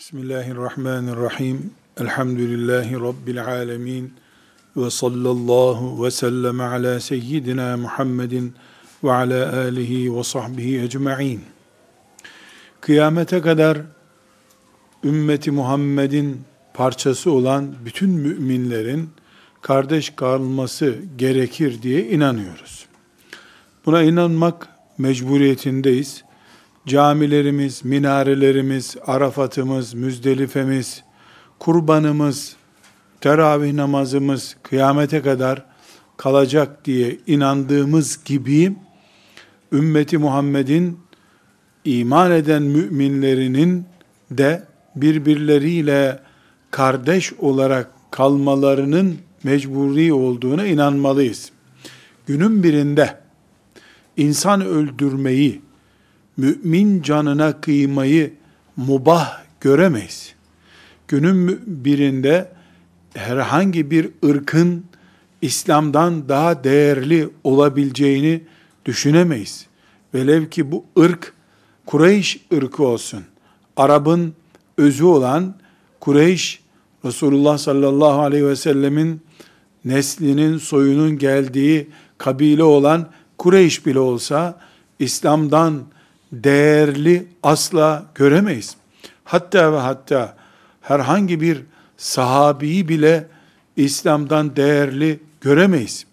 Bismillahirrahmanirrahim. Elhamdülillahi Rabbil alemin. Ve sallallahu ve sellem ala seyyidina Muhammedin ve ala alihi ve sahbihi ecma'in. Kıyamete kadar ümmeti Muhammed'in parçası olan bütün müminlerin kardeş kalması gerekir diye inanıyoruz. Buna inanmak mecburiyetindeyiz camilerimiz, minarelerimiz, Arafat'ımız, Müzdelife'miz, kurbanımız, teravih namazımız kıyamete kadar kalacak diye inandığımız gibi ümmeti Muhammed'in iman eden müminlerinin de birbirleriyle kardeş olarak kalmalarının mecburi olduğuna inanmalıyız. Günün birinde insan öldürmeyi, mümin canına kıymayı mubah göremeyiz. Günün birinde herhangi bir ırkın İslam'dan daha değerli olabileceğini düşünemeyiz. Velev ki bu ırk Kureyş ırkı olsun. Arap'ın özü olan Kureyş, Resulullah sallallahu aleyhi ve sellemin neslinin, soyunun geldiği kabile olan Kureyş bile olsa, İslam'dan değerli asla göremeyiz. Hatta ve hatta herhangi bir sahabiyi bile İslam'dan değerli göremeyiz.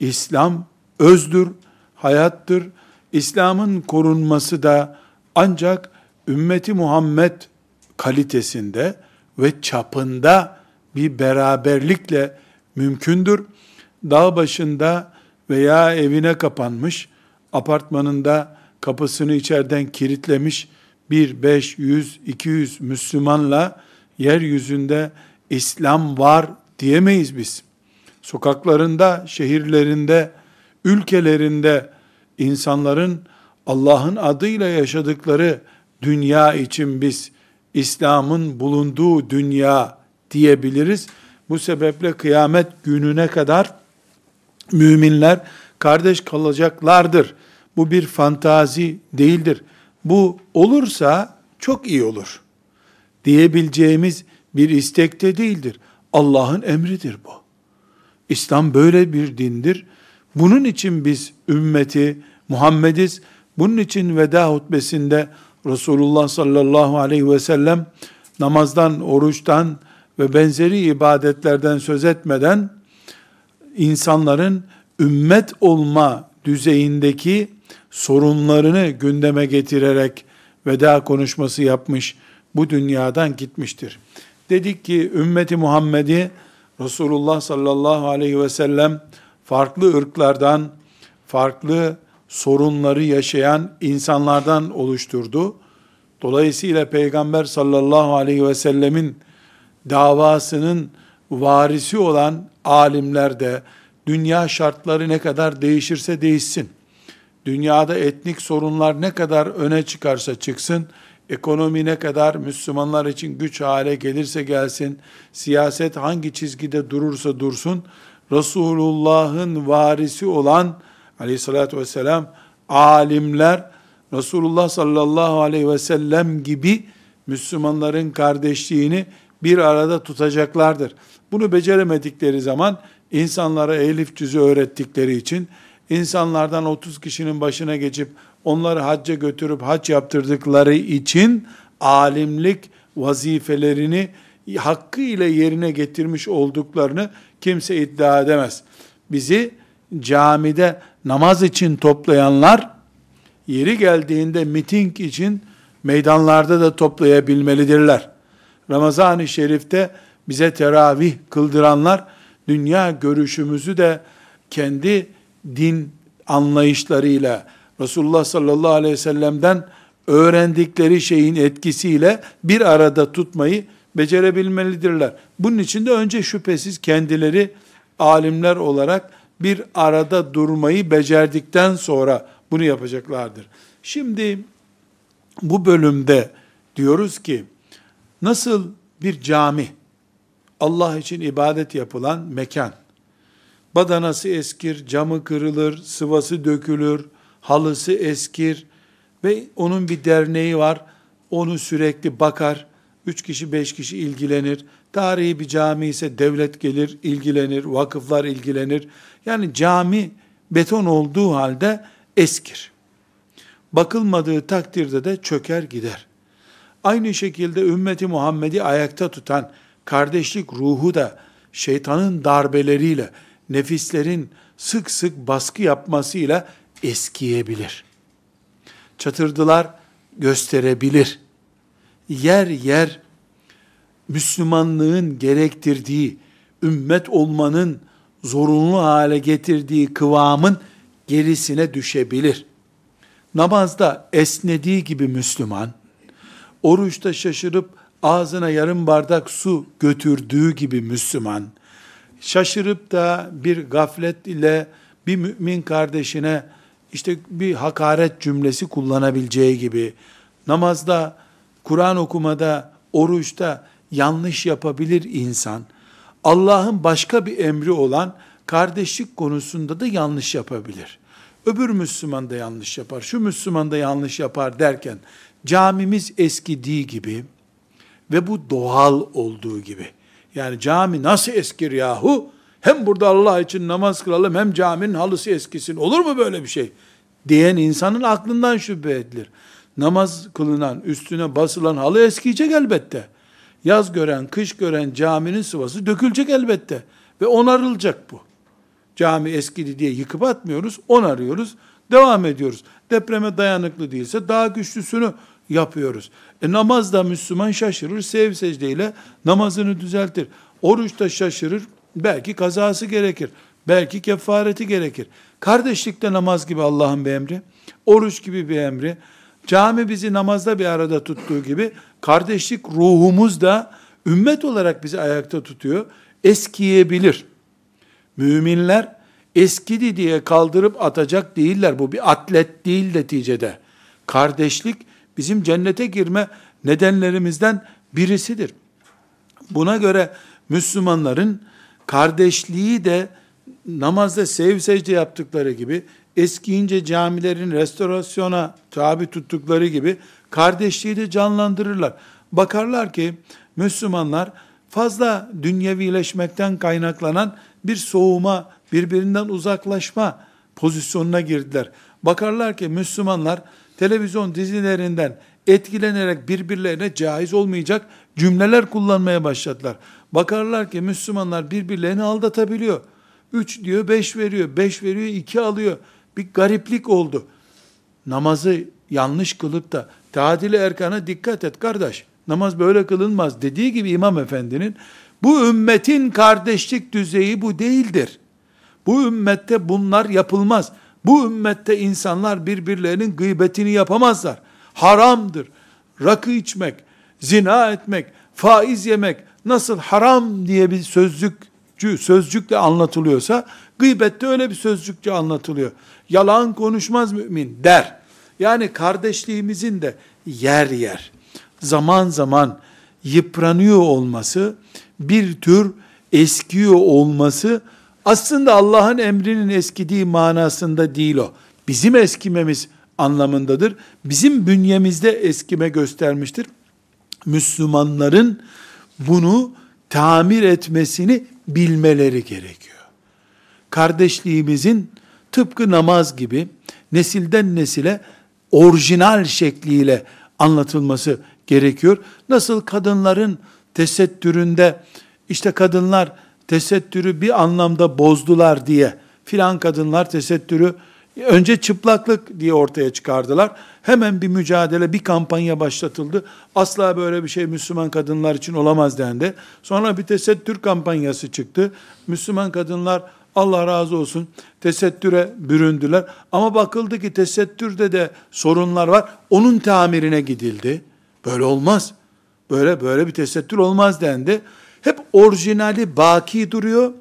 İslam özdür, hayattır. İslam'ın korunması da ancak ümmeti Muhammed kalitesinde ve çapında bir beraberlikle mümkündür. Dağ başında veya evine kapanmış, apartmanında kapısını içeriden kilitlemiş bir, beş, yüz, iki yüz Müslümanla yeryüzünde İslam var diyemeyiz biz. Sokaklarında, şehirlerinde, ülkelerinde insanların Allah'ın adıyla yaşadıkları dünya için biz İslam'ın bulunduğu dünya diyebiliriz. Bu sebeple kıyamet gününe kadar müminler kardeş kalacaklardır. Bu bir fantazi değildir. Bu olursa çok iyi olur. Diyebileceğimiz bir istekte değildir. Allah'ın emridir bu. İslam böyle bir dindir. Bunun için biz ümmeti Muhammediz. Bunun için veda hutbesinde Resulullah sallallahu aleyhi ve sellem namazdan, oruçtan ve benzeri ibadetlerden söz etmeden insanların ümmet olma düzeyindeki sorunlarını gündeme getirerek veda konuşması yapmış, bu dünyadan gitmiştir. Dedik ki ümmeti Muhammed'i Resulullah sallallahu aleyhi ve sellem farklı ırklardan, farklı sorunları yaşayan insanlardan oluşturdu. Dolayısıyla Peygamber sallallahu aleyhi ve sellemin davasının varisi olan alimler de dünya şartları ne kadar değişirse değişsin dünyada etnik sorunlar ne kadar öne çıkarsa çıksın, ekonomi ne kadar Müslümanlar için güç hale gelirse gelsin, siyaset hangi çizgide durursa dursun, Resulullah'ın varisi olan aleyhissalatü vesselam alimler Resulullah sallallahu aleyhi ve sellem gibi Müslümanların kardeşliğini bir arada tutacaklardır. Bunu beceremedikleri zaman insanlara elif cüzü öğrettikleri için insanlardan 30 kişinin başına geçip onları hacca götürüp hac yaptırdıkları için alimlik vazifelerini hakkıyla yerine getirmiş olduklarını kimse iddia edemez. Bizi camide namaz için toplayanlar yeri geldiğinde miting için meydanlarda da toplayabilmelidirler. Ramazan-ı Şerif'te bize teravih kıldıranlar dünya görüşümüzü de kendi din anlayışlarıyla Resulullah sallallahu aleyhi ve sellem'den öğrendikleri şeyin etkisiyle bir arada tutmayı becerebilmelidirler. Bunun için de önce şüphesiz kendileri alimler olarak bir arada durmayı becerdikten sonra bunu yapacaklardır. Şimdi bu bölümde diyoruz ki nasıl bir cami Allah için ibadet yapılan mekan Badanası eskir, camı kırılır, sıvası dökülür, halısı eskir ve onun bir derneği var. Onu sürekli bakar, üç kişi beş kişi ilgilenir. Tarihi bir cami ise devlet gelir ilgilenir, vakıflar ilgilenir. Yani cami beton olduğu halde eskir. Bakılmadığı takdirde de çöker gider. Aynı şekilde ümmeti Muhammed'i ayakta tutan kardeşlik ruhu da şeytanın darbeleriyle, nefislerin sık sık baskı yapmasıyla eskiyebilir. Çatırdılar gösterebilir. Yer yer Müslümanlığın gerektirdiği, ümmet olmanın zorunlu hale getirdiği kıvamın gerisine düşebilir. Namazda esnediği gibi Müslüman, oruçta şaşırıp ağzına yarım bardak su götürdüğü gibi Müslüman, şaşırıp da bir gaflet ile bir mümin kardeşine işte bir hakaret cümlesi kullanabileceği gibi, namazda, Kur'an okumada, oruçta yanlış yapabilir insan. Allah'ın başka bir emri olan kardeşlik konusunda da yanlış yapabilir. Öbür Müslüman da yanlış yapar, şu Müslüman da yanlış yapar derken camimiz eskidiği gibi ve bu doğal olduğu gibi. Yani cami nasıl eskir yahu? Hem burada Allah için namaz kılalım hem caminin halısı eskisin. Olur mu böyle bir şey? Diyen insanın aklından şüphe edilir. Namaz kılınan, üstüne basılan halı eskiyecek elbette. Yaz gören, kış gören caminin sıvası dökülecek elbette. Ve onarılacak bu. Cami eskidi diye yıkıp atmıyoruz, onarıyoruz, devam ediyoruz. Depreme dayanıklı değilse daha güçlüsünü yapıyoruz. E namazda Müslüman şaşırır, sev secdeyle namazını düzeltir. Oruçta şaşırır, belki kazası gerekir, belki kefareti gerekir. Kardeşlikte namaz gibi Allah'ın bir emri, oruç gibi bir emri, cami bizi namazda bir arada tuttuğu gibi, kardeşlik ruhumuz da ümmet olarak bizi ayakta tutuyor, eskiyebilir. Müminler eskidi diye kaldırıp atacak değiller. Bu bir atlet değil neticede. Kardeşlik bizim cennete girme nedenlerimizden birisidir. Buna göre Müslümanların kardeşliği de namazda sev secde yaptıkları gibi eskiyince camilerin restorasyona tabi tuttukları gibi kardeşliği de canlandırırlar. Bakarlar ki Müslümanlar fazla dünyevileşmekten kaynaklanan bir soğuma, birbirinden uzaklaşma pozisyonuna girdiler. Bakarlar ki Müslümanlar televizyon dizilerinden etkilenerek birbirlerine caiz olmayacak cümleler kullanmaya başladılar. Bakarlar ki Müslümanlar birbirlerini aldatabiliyor. Üç diyor beş veriyor, beş veriyor iki alıyor. Bir gariplik oldu. Namazı yanlış kılıp da tadil erkana dikkat et kardeş. Namaz böyle kılınmaz dediği gibi İmam Efendi'nin bu ümmetin kardeşlik düzeyi bu değildir. Bu ümmette bunlar yapılmaz. Bu ümmette insanlar birbirlerinin gıybetini yapamazlar. Haramdır. Rakı içmek, zina etmek, faiz yemek nasıl haram diye bir sözcükçü, sözcükle anlatılıyorsa gıybette öyle bir sözcükçe anlatılıyor. Yalan konuşmaz mümin der. Yani kardeşliğimizin de yer yer, zaman zaman yıpranıyor olması, bir tür eskiyor olması aslında Allah'ın emrinin eskidiği manasında değil o. Bizim eskimemiz anlamındadır. Bizim bünyemizde eskime göstermiştir. Müslümanların bunu tamir etmesini bilmeleri gerekiyor. Kardeşliğimizin tıpkı namaz gibi nesilden nesile orijinal şekliyle anlatılması gerekiyor. Nasıl kadınların tesettüründe işte kadınlar tesettürü bir anlamda bozdular diye filan kadınlar tesettürü önce çıplaklık diye ortaya çıkardılar. Hemen bir mücadele, bir kampanya başlatıldı. Asla böyle bir şey Müslüman kadınlar için olamaz dendi. Sonra bir tesettür kampanyası çıktı. Müslüman kadınlar Allah razı olsun tesettüre büründüler. Ama bakıldı ki tesettürde de sorunlar var. Onun tamirine gidildi. Böyle olmaz. Böyle böyle bir tesettür olmaz dendi. Hep orijinali baki duruyor.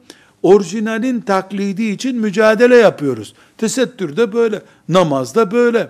Orijinalin taklidi için mücadele yapıyoruz. Tesettürde böyle, namazda böyle,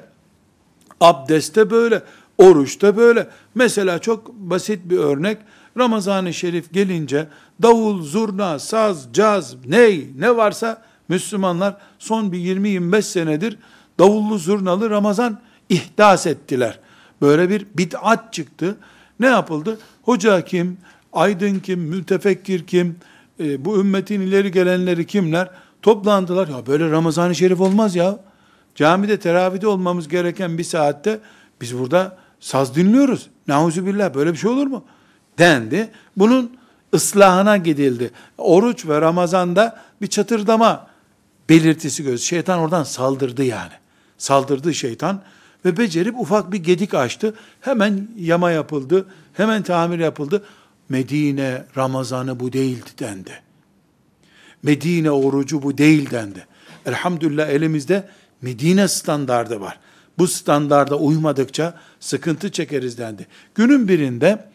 abdestte böyle, oruçta böyle. Mesela çok basit bir örnek. Ramazan-ı Şerif gelince davul, zurna, saz, caz, ney ne varsa Müslümanlar son bir 20-25 senedir davullu zurnalı Ramazan ihdas ettiler. Böyle bir bid'at çıktı. Ne yapıldı? Hoca kim? Aydın kim? Mütefekkir kim? E, bu ümmetin ileri gelenleri kimler? Toplandılar. Ya böyle Ramazan-ı Şerif olmaz ya. Camide teravide olmamız gereken bir saatte biz burada saz dinliyoruz. Nauzubillah böyle bir şey olur mu? Dendi. Bunun ıslahına gidildi. Oruç ve Ramazan'da bir çatırdama belirtisi göz. Şeytan oradan saldırdı yani. Saldırdı şeytan ve becerip ufak bir gedik açtı. Hemen yama yapıldı. Hemen tamir yapıldı. Medine Ramazanı bu değildi dendi. Medine orucu bu değil dendi. Elhamdülillah elimizde Medine standardı var. Bu standarda uymadıkça sıkıntı çekeriz dendi. Günün birinde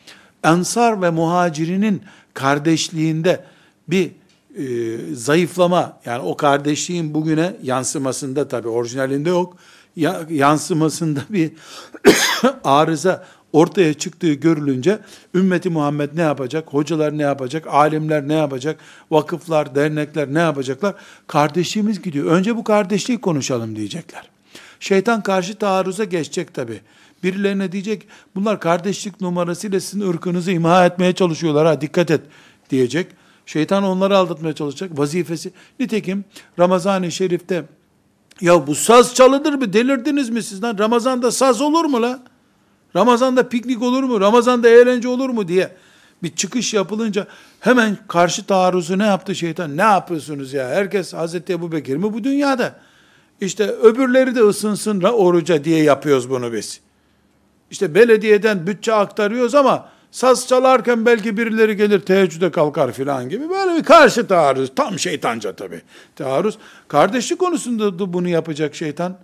Ensar ve muhacirinin kardeşliğinde bir e, zayıflama yani o kardeşliğin bugüne yansımasında tabi orijinalinde yok ya, yansımasında bir arıza ortaya çıktığı görülünce ümmeti Muhammed ne yapacak? Hocalar ne yapacak? Alimler ne yapacak? Vakıflar, dernekler ne yapacaklar? Kardeşliğimiz gidiyor. Önce bu kardeşliği konuşalım diyecekler. Şeytan karşı taarruza geçecek tabi. Birilerine diyecek bunlar kardeşlik numarasıyla sizin ırkınızı imha etmeye çalışıyorlar ha dikkat et diyecek. Şeytan onları aldatmaya çalışacak. Vazifesi. Nitekim Ramazan-ı Şerif'te ya bu saz çalınır mı? Delirdiniz mi siz lan? Ramazan'da saz olur mu la? Ramazan'da piknik olur mu? Ramazan'da eğlence olur mu diye bir çıkış yapılınca hemen karşı taarruzu ne yaptı şeytan? Ne yapıyorsunuz ya? Herkes Hazreti Ebu Bekir mi bu dünyada? İşte öbürleri de ısınsın oruca diye yapıyoruz bunu biz. İşte belediyeden bütçe aktarıyoruz ama saz çalarken belki birileri gelir teheccüde kalkar filan gibi böyle bir karşı taarruz. Tam şeytanca tabi. Taarruz. Kardeşlik konusunda da bunu yapacak şeytan.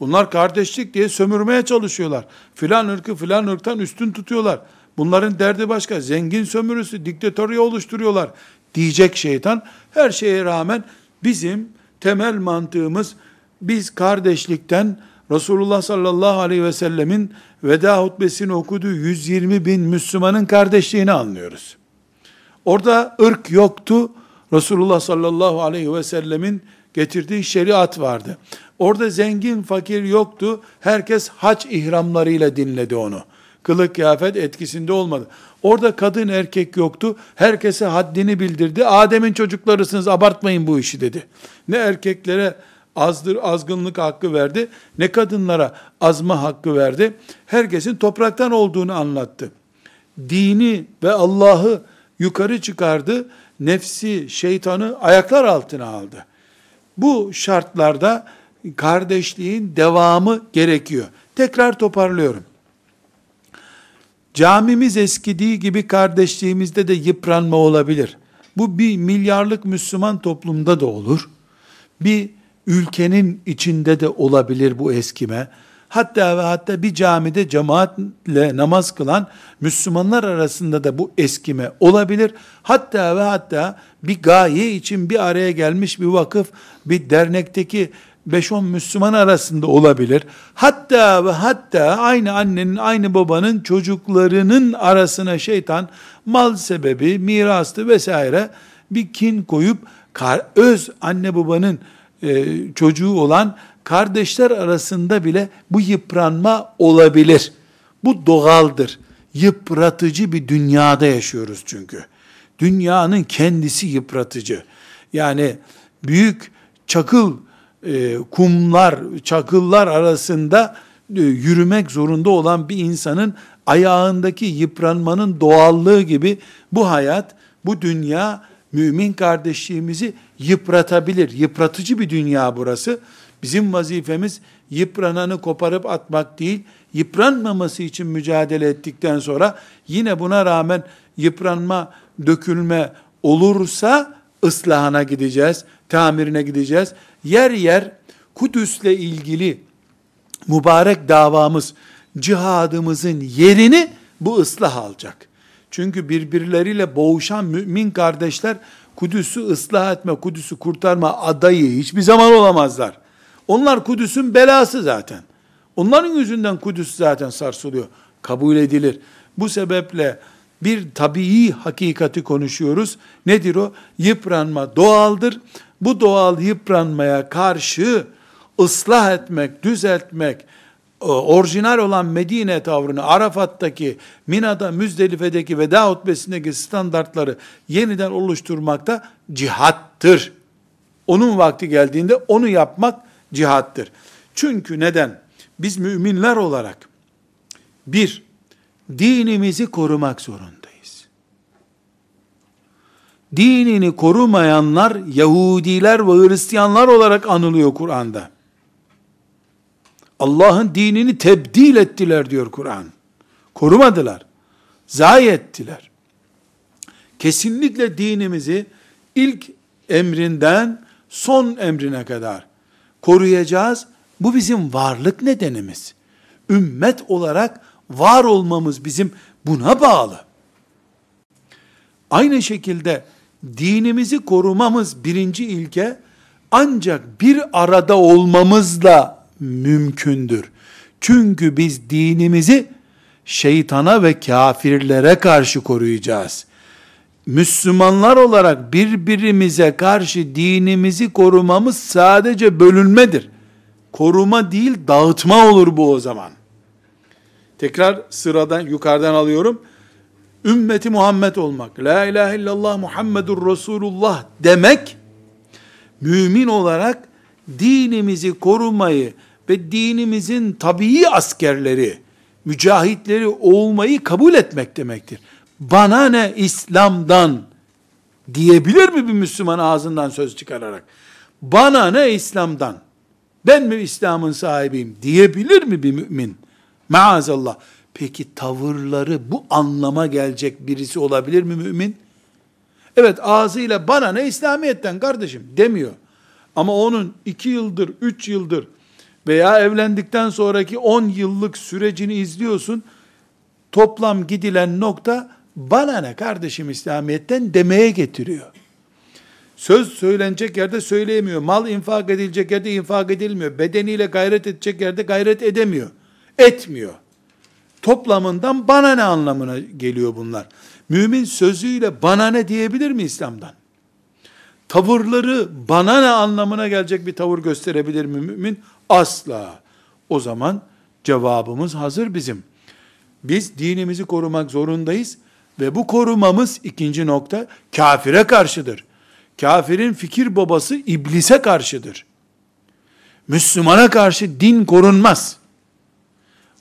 Bunlar kardeşlik diye sömürmeye çalışıyorlar. Filan ırkı filan ırktan üstün tutuyorlar. Bunların derdi başka. Zengin sömürüsü, diktatörü oluşturuyorlar. Diyecek şeytan. Her şeye rağmen bizim temel mantığımız biz kardeşlikten Resulullah sallallahu aleyhi ve sellemin veda hutbesini okuduğu 120 bin Müslümanın kardeşliğini anlıyoruz. Orada ırk yoktu. Resulullah sallallahu aleyhi ve sellemin getirdiği şeriat vardı. Orada zengin fakir yoktu. Herkes haç ihramlarıyla dinledi onu. Kılık kıyafet etkisinde olmadı. Orada kadın erkek yoktu. Herkese haddini bildirdi. Adem'in çocuklarısınız abartmayın bu işi dedi. Ne erkeklere azdır azgınlık hakkı verdi, ne kadınlara azma hakkı verdi. Herkesin topraktan olduğunu anlattı. Dini ve Allah'ı yukarı çıkardı, nefsi, şeytanı ayaklar altına aldı. Bu şartlarda kardeşliğin devamı gerekiyor. Tekrar toparlıyorum. Camimiz eskidiği gibi kardeşliğimizde de yıpranma olabilir. Bu bir milyarlık Müslüman toplumda da olur. Bir ülkenin içinde de olabilir bu eskime. Hatta ve hatta bir camide cemaatle namaz kılan Müslümanlar arasında da bu eskime olabilir. Hatta ve hatta bir gaye için bir araya gelmiş bir vakıf, bir dernekteki 5-10 Müslüman arasında olabilir. Hatta ve hatta aynı annenin, aynı babanın çocuklarının arasına şeytan mal sebebi, mirastı vesaire bir kin koyup öz anne babanın e, çocuğu olan kardeşler arasında bile bu yıpranma olabilir. Bu doğaldır. Yıpratıcı bir dünyada yaşıyoruz çünkü. Dünyanın kendisi yıpratıcı. Yani büyük çakıl e, kumlar, çakıllar arasında e, yürümek zorunda olan bir insanın ayağındaki yıpranmanın doğallığı gibi bu hayat, bu dünya mümin kardeşliğimizi yıpratabilir. Yıpratıcı bir dünya burası. Bizim vazifemiz yıprananı koparıp atmak değil, yıpranmaması için mücadele ettikten sonra yine buna rağmen yıpranma, dökülme olursa ıslahına gideceğiz, tamirine gideceğiz. Yer yer Kudüs'le ilgili mübarek davamız, cihadımızın yerini bu ıslah alacak. Çünkü birbirleriyle boğuşan mümin kardeşler Kudüs'ü ıslah etme, Kudüs'ü kurtarma adayı hiçbir zaman olamazlar. Onlar Kudüs'ün belası zaten. Onların yüzünden Kudüs zaten sarsılıyor. Kabul edilir. Bu sebeple bir tabii hakikati konuşuyoruz. Nedir o? Yıpranma doğaldır. Bu doğal yıpranmaya karşı ıslah etmek, düzeltmek, orijinal olan Medine tavrını, Arafat'taki, Mina'da, Müzdelife'deki veda hutbesindeki standartları yeniden oluşturmakta cihattır. Onun vakti geldiğinde onu yapmak cihattır. Çünkü neden? Biz müminler olarak bir, dinimizi korumak zorundayız. Dinini korumayanlar Yahudiler ve Hristiyanlar olarak anılıyor Kur'an'da. Allah'ın dinini tebdil ettiler diyor Kur'an. Korumadılar. Zayi ettiler. Kesinlikle dinimizi ilk emrinden son emrine kadar koruyacağız. Bu bizim varlık nedenimiz. Ümmet olarak var olmamız bizim buna bağlı. Aynı şekilde dinimizi korumamız birinci ilke ancak bir arada olmamızla mümkündür. Çünkü biz dinimizi şeytana ve kafirlere karşı koruyacağız. Müslümanlar olarak birbirimize karşı dinimizi korumamız sadece bölünmedir. Koruma değil dağıtma olur bu o zaman. Tekrar sıradan yukarıdan alıyorum. Ümmeti Muhammed olmak, la ilahe illallah Muhammedur Resulullah demek, mümin olarak dinimizi korumayı ve dinimizin tabii askerleri, mücahitleri olmayı kabul etmek demektir. Bana ne İslam'dan diyebilir mi bir Müslüman ağzından söz çıkararak? Bana ne İslam'dan? Ben mi İslam'ın sahibiyim diyebilir mi bir mümin? Maazallah. Peki tavırları bu anlama gelecek birisi olabilir mi mümin? Evet ağzıyla bana ne İslamiyet'ten kardeşim demiyor. Ama onun iki yıldır, üç yıldır veya evlendikten sonraki on yıllık sürecini izliyorsun. Toplam gidilen nokta bana ne kardeşim İslamiyet'ten demeye getiriyor. Söz söylenecek yerde söyleyemiyor. Mal infak edilecek yerde infak edilmiyor. Bedeniyle gayret edecek yerde gayret edemiyor. Etmiyor. Toplamından bana ne anlamına geliyor bunlar. Mümin sözüyle bana ne diyebilir mi İslam'dan? Tavırları bana ne anlamına gelecek bir tavır gösterebilir mi mümin? Asla. O zaman cevabımız hazır bizim. Biz dinimizi korumak zorundayız ve bu korumamız ikinci nokta kafire karşıdır. Kafirin fikir babası iblise karşıdır. Müslümana karşı din korunmaz.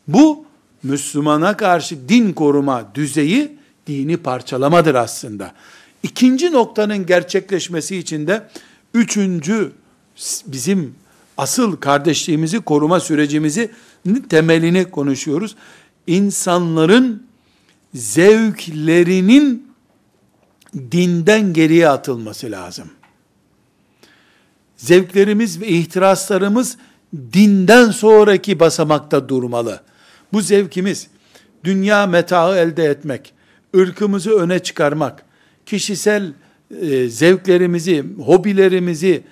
Bu Müslümana karşı din koruma düzeyi dini parçalamadır aslında. İkinci noktanın gerçekleşmesi için de üçüncü bizim asıl kardeşliğimizi koruma sürecimizi temelini konuşuyoruz. İnsanların zevklerinin dinden geriye atılması lazım. Zevklerimiz ve ihtiraslarımız dinden sonraki basamakta durmalı. Bu zevkimiz dünya metaı elde etmek, ırkımızı öne çıkarmak, kişisel e, zevklerimizi, hobilerimizi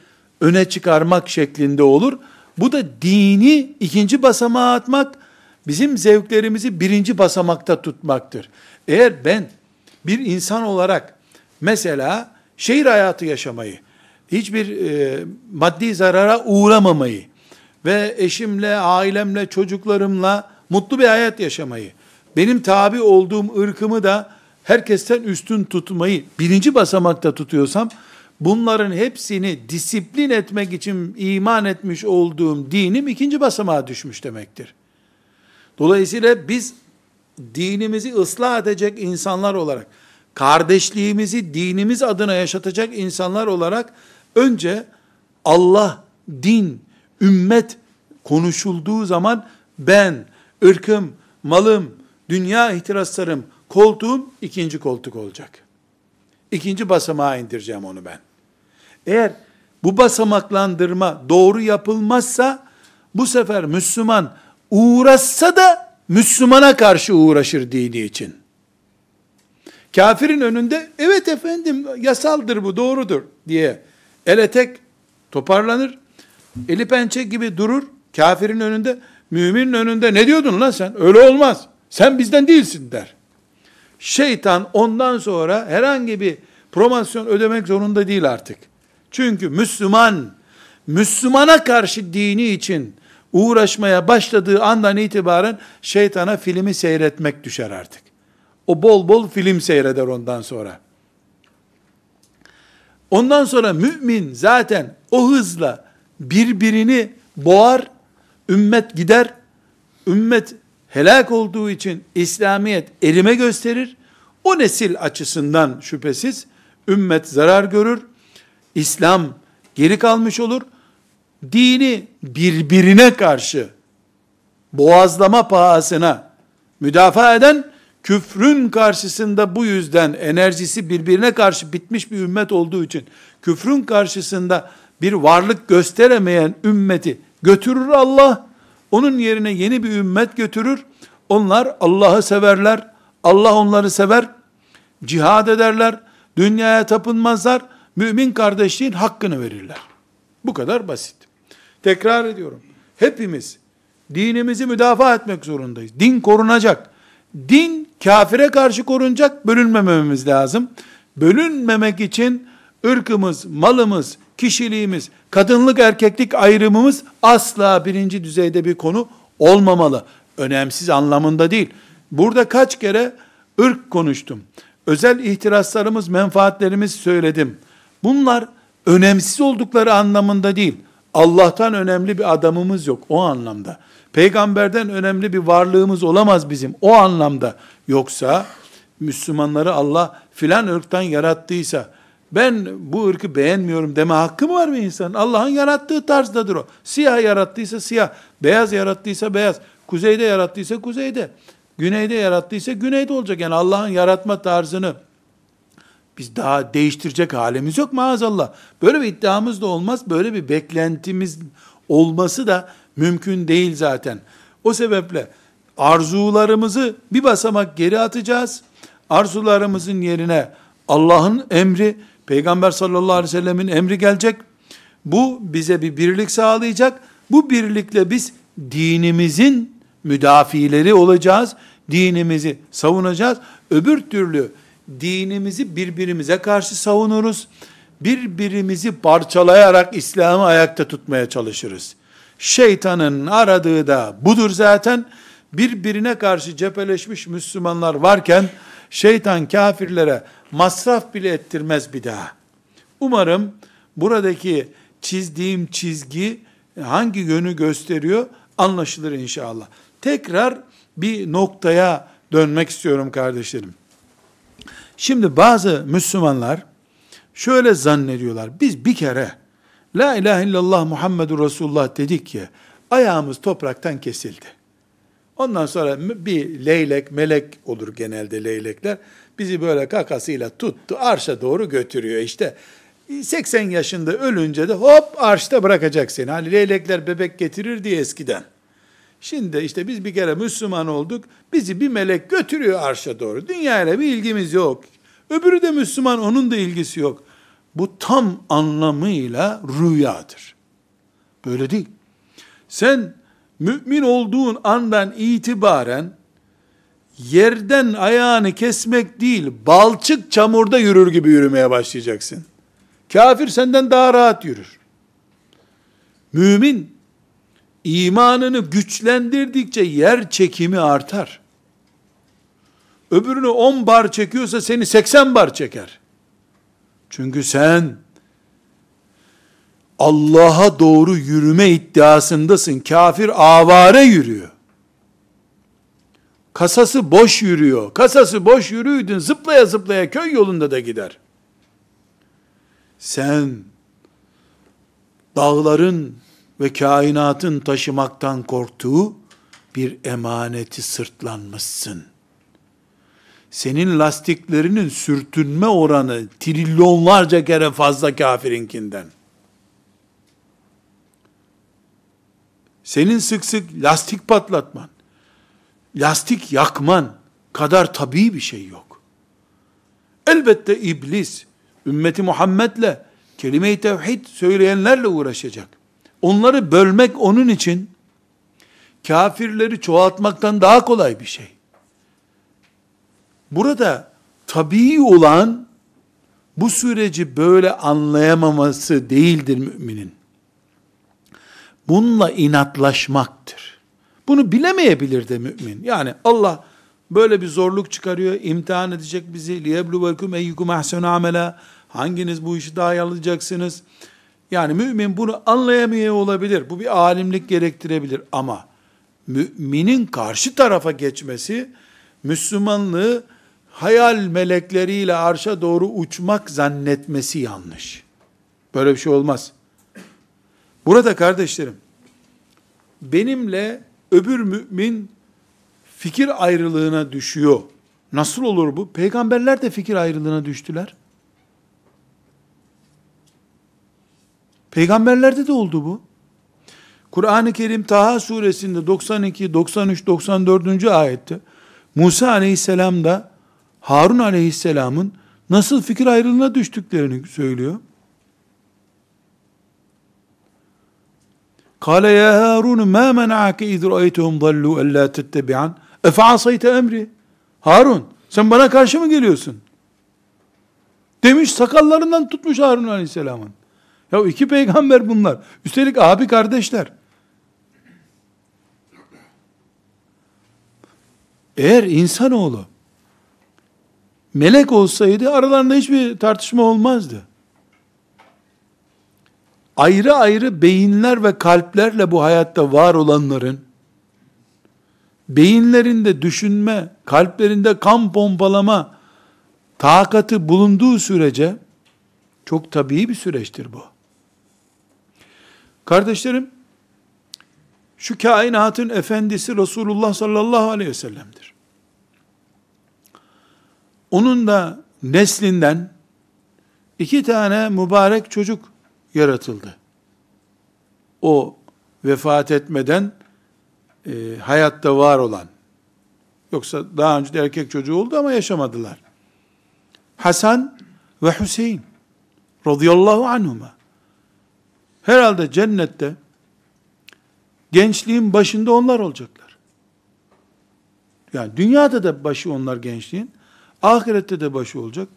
öne çıkarmak şeklinde olur. Bu da dini ikinci basamağa atmak, bizim zevklerimizi birinci basamakta tutmaktır. Eğer ben bir insan olarak mesela şehir hayatı yaşamayı, hiçbir e, maddi zarara uğramamayı ve eşimle, ailemle, çocuklarımla mutlu bir hayat yaşamayı, benim tabi olduğum ırkımı da herkesten üstün tutmayı birinci basamakta tutuyorsam, bunların hepsini disiplin etmek için iman etmiş olduğum dinim ikinci basamağa düşmüş demektir. Dolayısıyla biz dinimizi ıslah edecek insanlar olarak, kardeşliğimizi dinimiz adına yaşatacak insanlar olarak önce Allah, din, ümmet konuşulduğu zaman ben, ırkım, malım, dünya ihtiraslarım, koltuğum ikinci koltuk olacak. İkinci basamağa indireceğim onu ben. Eğer bu basamaklandırma doğru yapılmazsa bu sefer Müslüman uğraşsa da Müslümana karşı uğraşır dini için. Kafirin önünde evet efendim yasaldır bu doğrudur diye ele tek toparlanır. Eli pençe gibi durur. Kafirin önünde, müminin önünde ne diyordun lan sen? Öyle olmaz. Sen bizden değilsin der. Şeytan ondan sonra herhangi bir promosyon ödemek zorunda değil artık. Çünkü Müslüman, Müslümana karşı dini için uğraşmaya başladığı andan itibaren şeytana filmi seyretmek düşer artık. O bol bol film seyreder ondan sonra. Ondan sonra mümin zaten o hızla birbirini boğar, ümmet gider, ümmet helak olduğu için İslamiyet erime gösterir. O nesil açısından şüphesiz ümmet zarar görür. İslam geri kalmış olur. Dini birbirine karşı boğazlama pahasına müdafaa eden küfrün karşısında bu yüzden enerjisi birbirine karşı bitmiş bir ümmet olduğu için küfrün karşısında bir varlık gösteremeyen ümmeti götürür Allah. Onun yerine yeni bir ümmet götürür. Onlar Allah'ı severler. Allah onları sever. Cihad ederler. Dünyaya tapınmazlar. Mümin kardeşliğin hakkını verirler. Bu kadar basit. Tekrar ediyorum. Hepimiz dinimizi müdafaa etmek zorundayız. Din korunacak. Din kafire karşı korunacak. Bölünmememiz lazım. Bölünmemek için ırkımız, malımız, kişiliğimiz, kadınlık erkeklik ayrımımız asla birinci düzeyde bir konu olmamalı. Önemsiz anlamında değil. Burada kaç kere ırk konuştum. Özel ihtiraslarımız, menfaatlerimiz söyledim. Bunlar önemsiz oldukları anlamında değil. Allah'tan önemli bir adamımız yok o anlamda. Peygamberden önemli bir varlığımız olamaz bizim o anlamda. Yoksa Müslümanları Allah filan ırktan yarattıysa ben bu ırkı beğenmiyorum deme hakkı mı var bir insanın? Allah'ın yarattığı tarzdadır o. Siyah yarattıysa siyah, beyaz yarattıysa beyaz, kuzeyde yarattıysa kuzeyde, güneyde yarattıysa güneyde olacak. Yani Allah'ın yaratma tarzını biz daha değiştirecek halimiz yok maazallah. Böyle bir iddiamız da olmaz, böyle bir beklentimiz olması da mümkün değil zaten. O sebeple arzularımızı bir basamak geri atacağız. Arzularımızın yerine Allah'ın emri, Peygamber sallallahu aleyhi ve sellemin emri gelecek. Bu bize bir birlik sağlayacak. Bu birlikle biz dinimizin müdafileri olacağız. Dinimizi savunacağız. Öbür türlü dinimizi birbirimize karşı savunuruz. Birbirimizi parçalayarak İslam'ı ayakta tutmaya çalışırız. Şeytanın aradığı da budur zaten. Birbirine karşı cepheleşmiş Müslümanlar varken şeytan kafirlere masraf bile ettirmez bir daha. Umarım buradaki çizdiğim çizgi hangi yönü gösteriyor anlaşılır inşallah. Tekrar bir noktaya dönmek istiyorum kardeşlerim. Şimdi bazı Müslümanlar şöyle zannediyorlar. Biz bir kere La ilahe illallah Muhammedur Resulullah dedik ki ayağımız topraktan kesildi. Ondan sonra bir leylek, melek olur genelde leylekler. Bizi böyle kakasıyla tuttu, arşa doğru götürüyor. İşte 80 yaşında ölünce de hop arşta bırakacak seni. Hani leylekler bebek getirir diye eskiden. Şimdi işte biz bir kere Müslüman olduk. Bizi bir melek götürüyor arşa doğru. Dünyayla bir ilgimiz yok. Öbürü de Müslüman, onun da ilgisi yok. Bu tam anlamıyla rüyadır. Böyle değil. Sen mümin olduğun andan itibaren yerden ayağını kesmek değil, balçık çamurda yürür gibi yürümeye başlayacaksın. Kafir senden daha rahat yürür. Mümin imanını güçlendirdikçe yer çekimi artar. Öbürünü 10 bar çekiyorsa seni 80 bar çeker. Çünkü sen Allah'a doğru yürüme iddiasındasın. Kafir avare yürüyor. Kasası boş yürüyor. Kasası boş yürüydün zıplaya zıplaya köy yolunda da gider. Sen dağların ve kainatın taşımaktan korktuğu bir emaneti sırtlanmışsın. Senin lastiklerinin sürtünme oranı trilyonlarca kere fazla kafirinkinden. Senin sık sık lastik patlatman, lastik yakman kadar tabii bir şey yok. Elbette iblis, ümmeti Muhammed'le, kelime-i tevhid söyleyenlerle uğraşacak. Onları bölmek onun için, kafirleri çoğaltmaktan daha kolay bir şey. Burada tabii olan, bu süreci böyle anlayamaması değildir müminin. bununla inatlaşmaktır. Bunu bilemeyebilir de mümin. Yani Allah böyle bir zorluk çıkarıyor, imtihan edecek bizi. لِيَبْلُوَكُمْ اَيُّكُمْ اَحْسَنُ عَمَلًا Hanginiz bu işi daha iyi alacaksınız? Yani mümin bunu anlayamıyor olabilir. Bu bir alimlik gerektirebilir ama müminin karşı tarafa geçmesi Müslümanlığı hayal melekleriyle arşa doğru uçmak zannetmesi yanlış. Böyle bir şey olmaz. Burada kardeşlerim, benimle öbür mümin fikir ayrılığına düşüyor. Nasıl olur bu? Peygamberler de fikir ayrılığına düştüler. Peygamberlerde de oldu bu. Kur'an-ı Kerim Taha suresinde 92, 93, 94. ayette Musa aleyhisselam da Harun aleyhisselamın nasıl fikir ayrılığına düştüklerini söylüyor. Kale ya Harun ma mena'ake iz ra'aytuhum dallu en la tettebi'an. Efe asayte emri. Harun sen bana karşı mı geliyorsun? Demiş sakallarından tutmuş Harun Aleyhisselam'ın. Ya iki peygamber bunlar. Üstelik abi kardeşler. Eğer insanoğlu melek olsaydı aralarında hiçbir tartışma olmazdı. Ayrı ayrı beyinler ve kalplerle bu hayatta var olanların beyinlerinde düşünme, kalplerinde kan pompalama takatı bulunduğu sürece çok tabii bir süreçtir bu. Kardeşlerim, şu kainatın efendisi Resulullah sallallahu aleyhi ve sellem'dir. Onun da neslinden iki tane mübarek çocuk yaratıldı. O vefat etmeden e, hayatta var olan, yoksa daha önce de erkek çocuğu oldu ama yaşamadılar. Hasan ve Hüseyin radıyallahu anhuma. Herhalde cennette gençliğin başında onlar olacaklar. Yani dünyada da başı onlar gençliğin, ahirette de başı olacak.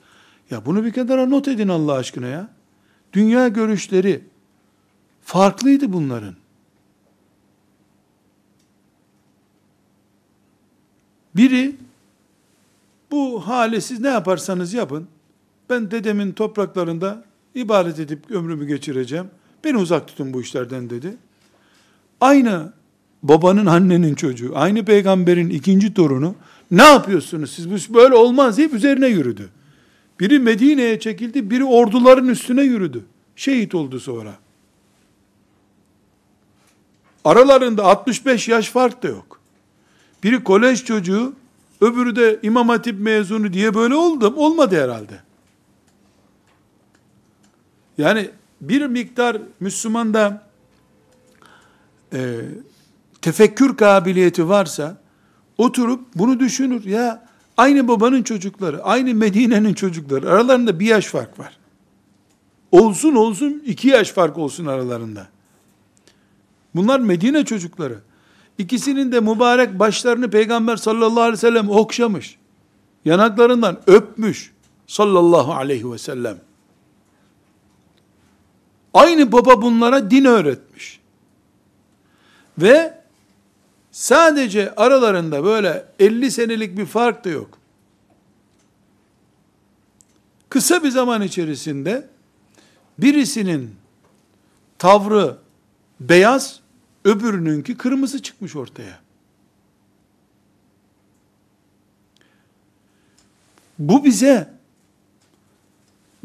Ya bunu bir kenara not edin Allah aşkına ya. Dünya görüşleri farklıydı bunların. Biri bu hale siz ne yaparsanız yapın. Ben dedemin topraklarında ibadet edip ömrümü geçireceğim. Beni uzak tutun bu işlerden dedi. Aynı babanın annenin çocuğu, aynı peygamberin ikinci torunu ne yapıyorsunuz siz bu böyle olmaz deyip üzerine yürüdü. Biri Medine'ye çekildi, biri orduların üstüne yürüdü. Şehit oldu sonra. Aralarında 65 yaş fark da yok. Biri kolej çocuğu, öbürü de İmam Hatip mezunu diye böyle oldu. Olmadı herhalde. Yani bir miktar Müslümanda e, tefekkür kabiliyeti varsa oturup bunu düşünür. Ya aynı babanın çocukları, aynı Medine'nin çocukları aralarında bir yaş fark var. Olsun olsun iki yaş fark olsun aralarında. Bunlar Medine çocukları. İkisinin de mübarek başlarını Peygamber sallallahu aleyhi ve sellem okşamış. Yanaklarından öpmüş sallallahu aleyhi ve sellem. Aynı baba bunlara din öğretmiş. Ve sadece aralarında böyle 50 senelik bir fark da yok. Kısa bir zaman içerisinde birisinin tavrı beyaz, öbürününki kırmızı çıkmış ortaya. Bu bize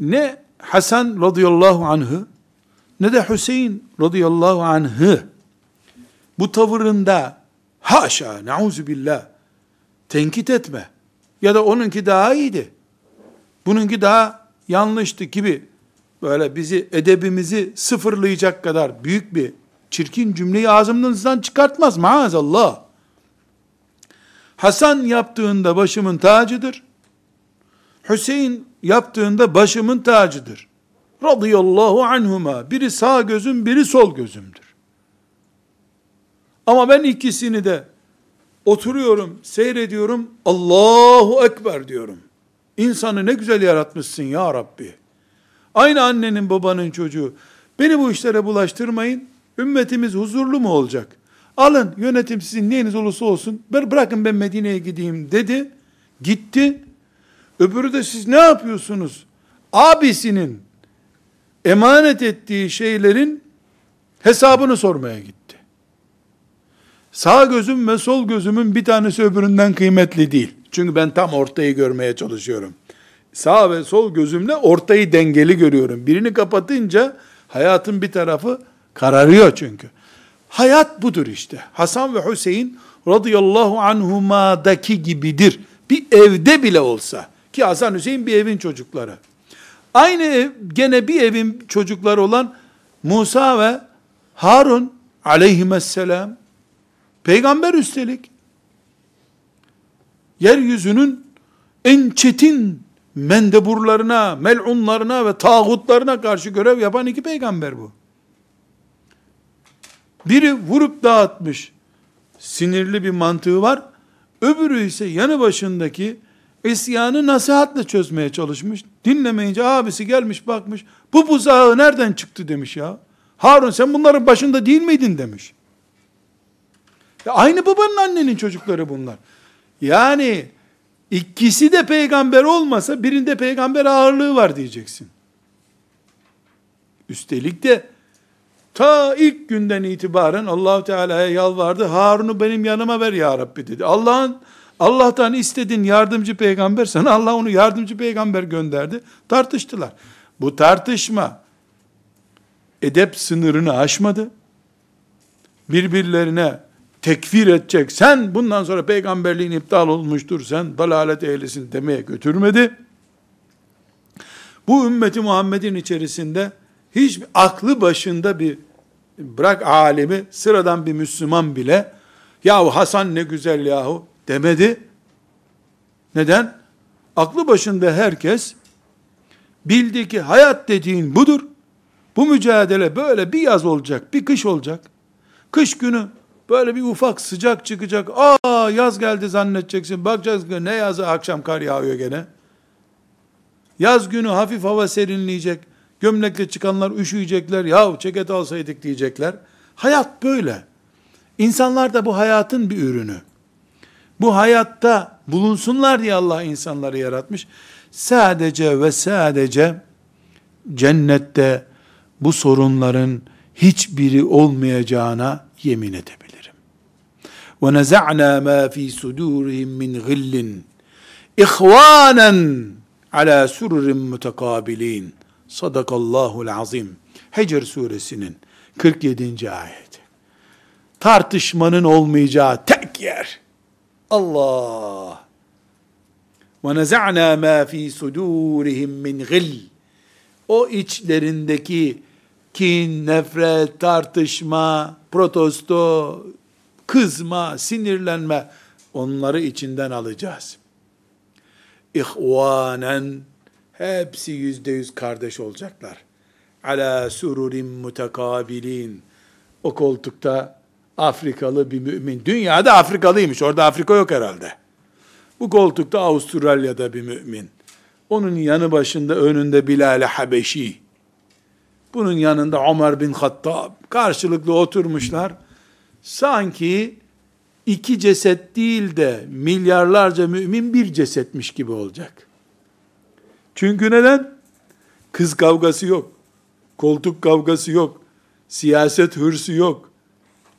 ne Hasan radıyallahu anh'ı ne de Hüseyin radıyallahu anh'ı bu tavırında haşa nauzu billah tenkit etme ya da onunki daha iyiydi. Bununki daha yanlıştı gibi böyle bizi edebimizi sıfırlayacak kadar büyük bir çirkin cümleyi ağzımızdan çıkartmaz maazallah. Hasan yaptığında başımın tacıdır. Hüseyin yaptığında başımın tacıdır radıyallahu anhuma. Biri sağ gözüm, biri sol gözümdür. Ama ben ikisini de oturuyorum, seyrediyorum, Allahu Ekber diyorum. İnsanı ne güzel yaratmışsın ya Rabbi. Aynı annenin babanın çocuğu. Beni bu işlere bulaştırmayın, ümmetimiz huzurlu mu olacak? Alın yönetim sizin neyiniz olursa olsun, bırakın ben Medine'ye gideyim dedi. Gitti. Öbürü de siz ne yapıyorsunuz? Abisinin emanet ettiği şeylerin hesabını sormaya gitti. Sağ gözüm ve sol gözümün bir tanesi öbüründen kıymetli değil. Çünkü ben tam ortayı görmeye çalışıyorum. Sağ ve sol gözümle ortayı dengeli görüyorum. Birini kapatınca hayatın bir tarafı kararıyor çünkü. Hayat budur işte. Hasan ve Hüseyin radıyallahu anhumadaki gibidir. Bir evde bile olsa ki Hasan Hüseyin bir evin çocukları. Aynı ev, gene bir evin çocukları olan Musa ve Harun aleyhisselam peygamber üstelik yeryüzünün en çetin mendeburlarına, melunlarına ve tağutlarına karşı görev yapan iki peygamber bu. Biri vurup dağıtmış, sinirli bir mantığı var. Öbürü ise yanı başındaki isyanı nasihatla çözmeye çalışmış. Dinlemeyince abisi gelmiş bakmış. Bu buzağı nereden çıktı demiş ya. Harun sen bunların başında değil miydin demiş. Aynı babanın annenin çocukları bunlar. Yani ikisi de peygamber olmasa birinde peygamber ağırlığı var diyeceksin. Üstelik de ta ilk günden itibaren allah Teala'ya yalvardı. Harun'u benim yanıma ver ya Rabbi dedi. Allah'ın Allah'tan istedin yardımcı peygamber sana Allah onu yardımcı peygamber gönderdi. Tartıştılar. Bu tartışma edep sınırını aşmadı. Birbirlerine tekfir edecek, sen bundan sonra peygamberliğin iptal olmuştur, sen dalalet ehlisin demeye götürmedi. Bu ümmeti Muhammed'in içerisinde hiç aklı başında bir bırak alemi sıradan bir Müslüman bile yahu Hasan ne güzel yahu demedi. Neden? Aklı başında herkes bildi ki hayat dediğin budur. Bu mücadele böyle bir yaz olacak, bir kış olacak. Kış günü böyle bir ufak sıcak çıkacak. Aa yaz geldi zannedeceksin. Bakacağız ki ne yazı akşam kar yağıyor gene. Yaz günü hafif hava serinleyecek. Gömlekle çıkanlar üşüyecekler. Yahu ceket alsaydık diyecekler. Hayat böyle. İnsanlar da bu hayatın bir ürünü. Bu hayatta bulunsunlar diye Allah insanları yaratmış. Sadece ve sadece cennette bu sorunların hiçbiri olmayacağına yemin edebilirim. Neza'na ma fi sudurihim min gillin ihvanen ala sururin mutekabilin. Sadakallahul azim. Hecr suresinin 47. ayeti. Tartışmanın olmayacağı tek yer. Allah. Neza'na ma fi sudurihim min gill. O içlerindeki kin, nefret, tartışma, protesto, kızma, sinirlenme onları içinden alacağız. İhvanen hepsi yüzde yüz kardeş olacaklar. Ala sururin mutekabilin. O koltukta Afrikalı bir mümin. Dünyada Afrikalıymış. Orada Afrika yok herhalde. Bu koltukta Avustralya'da bir mümin. Onun yanı başında önünde Bilal-i Habeşi. Bunun yanında Ömer bin Hattab. Karşılıklı oturmuşlar. Sanki iki ceset değil de milyarlarca mümin bir cesetmiş gibi olacak. Çünkü neden? Kız kavgası yok. Koltuk kavgası yok. Siyaset hırsı yok.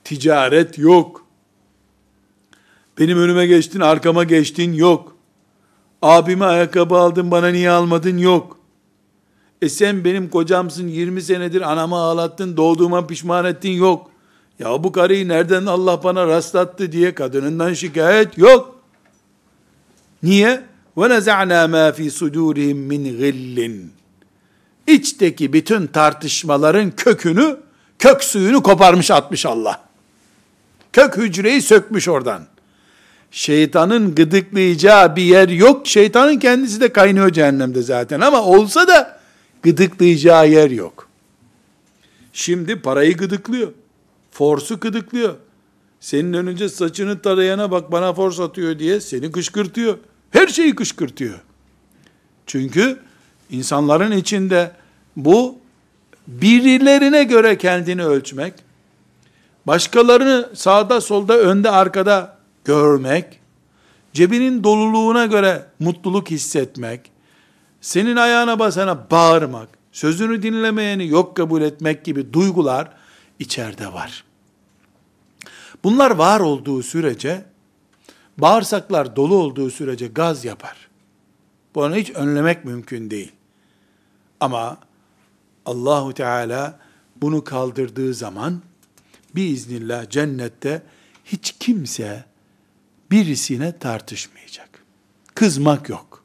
Ticaret yok. Benim önüme geçtin, arkama geçtin yok. Abime ayakkabı aldın, bana niye almadın yok. E sen benim kocamsın 20 senedir anamı ağlattın doğduğuma pişman ettin yok. Ya bu karıyı nereden Allah bana rastlattı diye kadınından şikayet yok. Niye? Neza'na ma fi sudurihim min gillin. İçteki bütün tartışmaların kökünü, kök suyunu koparmış atmış Allah. Kök hücreyi sökmüş oradan. Şeytanın gıdıklayacağı bir yer yok. Şeytanın kendisi de kaynıyor cehennemde zaten ama olsa da gıdıklayacağı yer yok. Şimdi parayı gıdıklıyor. Forsu gıdıklıyor. Senin önünce saçını tarayana bak bana fors atıyor diye seni kışkırtıyor. Her şeyi kışkırtıyor. Çünkü insanların içinde bu birilerine göre kendini ölçmek, başkalarını sağda solda önde arkada görmek, cebinin doluluğuna göre mutluluk hissetmek, senin ayağına basana bağırmak, sözünü dinlemeyeni yok kabul etmek gibi duygular içeride var. Bunlar var olduğu sürece, bağırsaklar dolu olduğu sürece gaz yapar. Bunu hiç önlemek mümkün değil. Ama Allahu Teala bunu kaldırdığı zaman biiznillah cennette hiç kimse birisine tartışmayacak. Kızmak yok.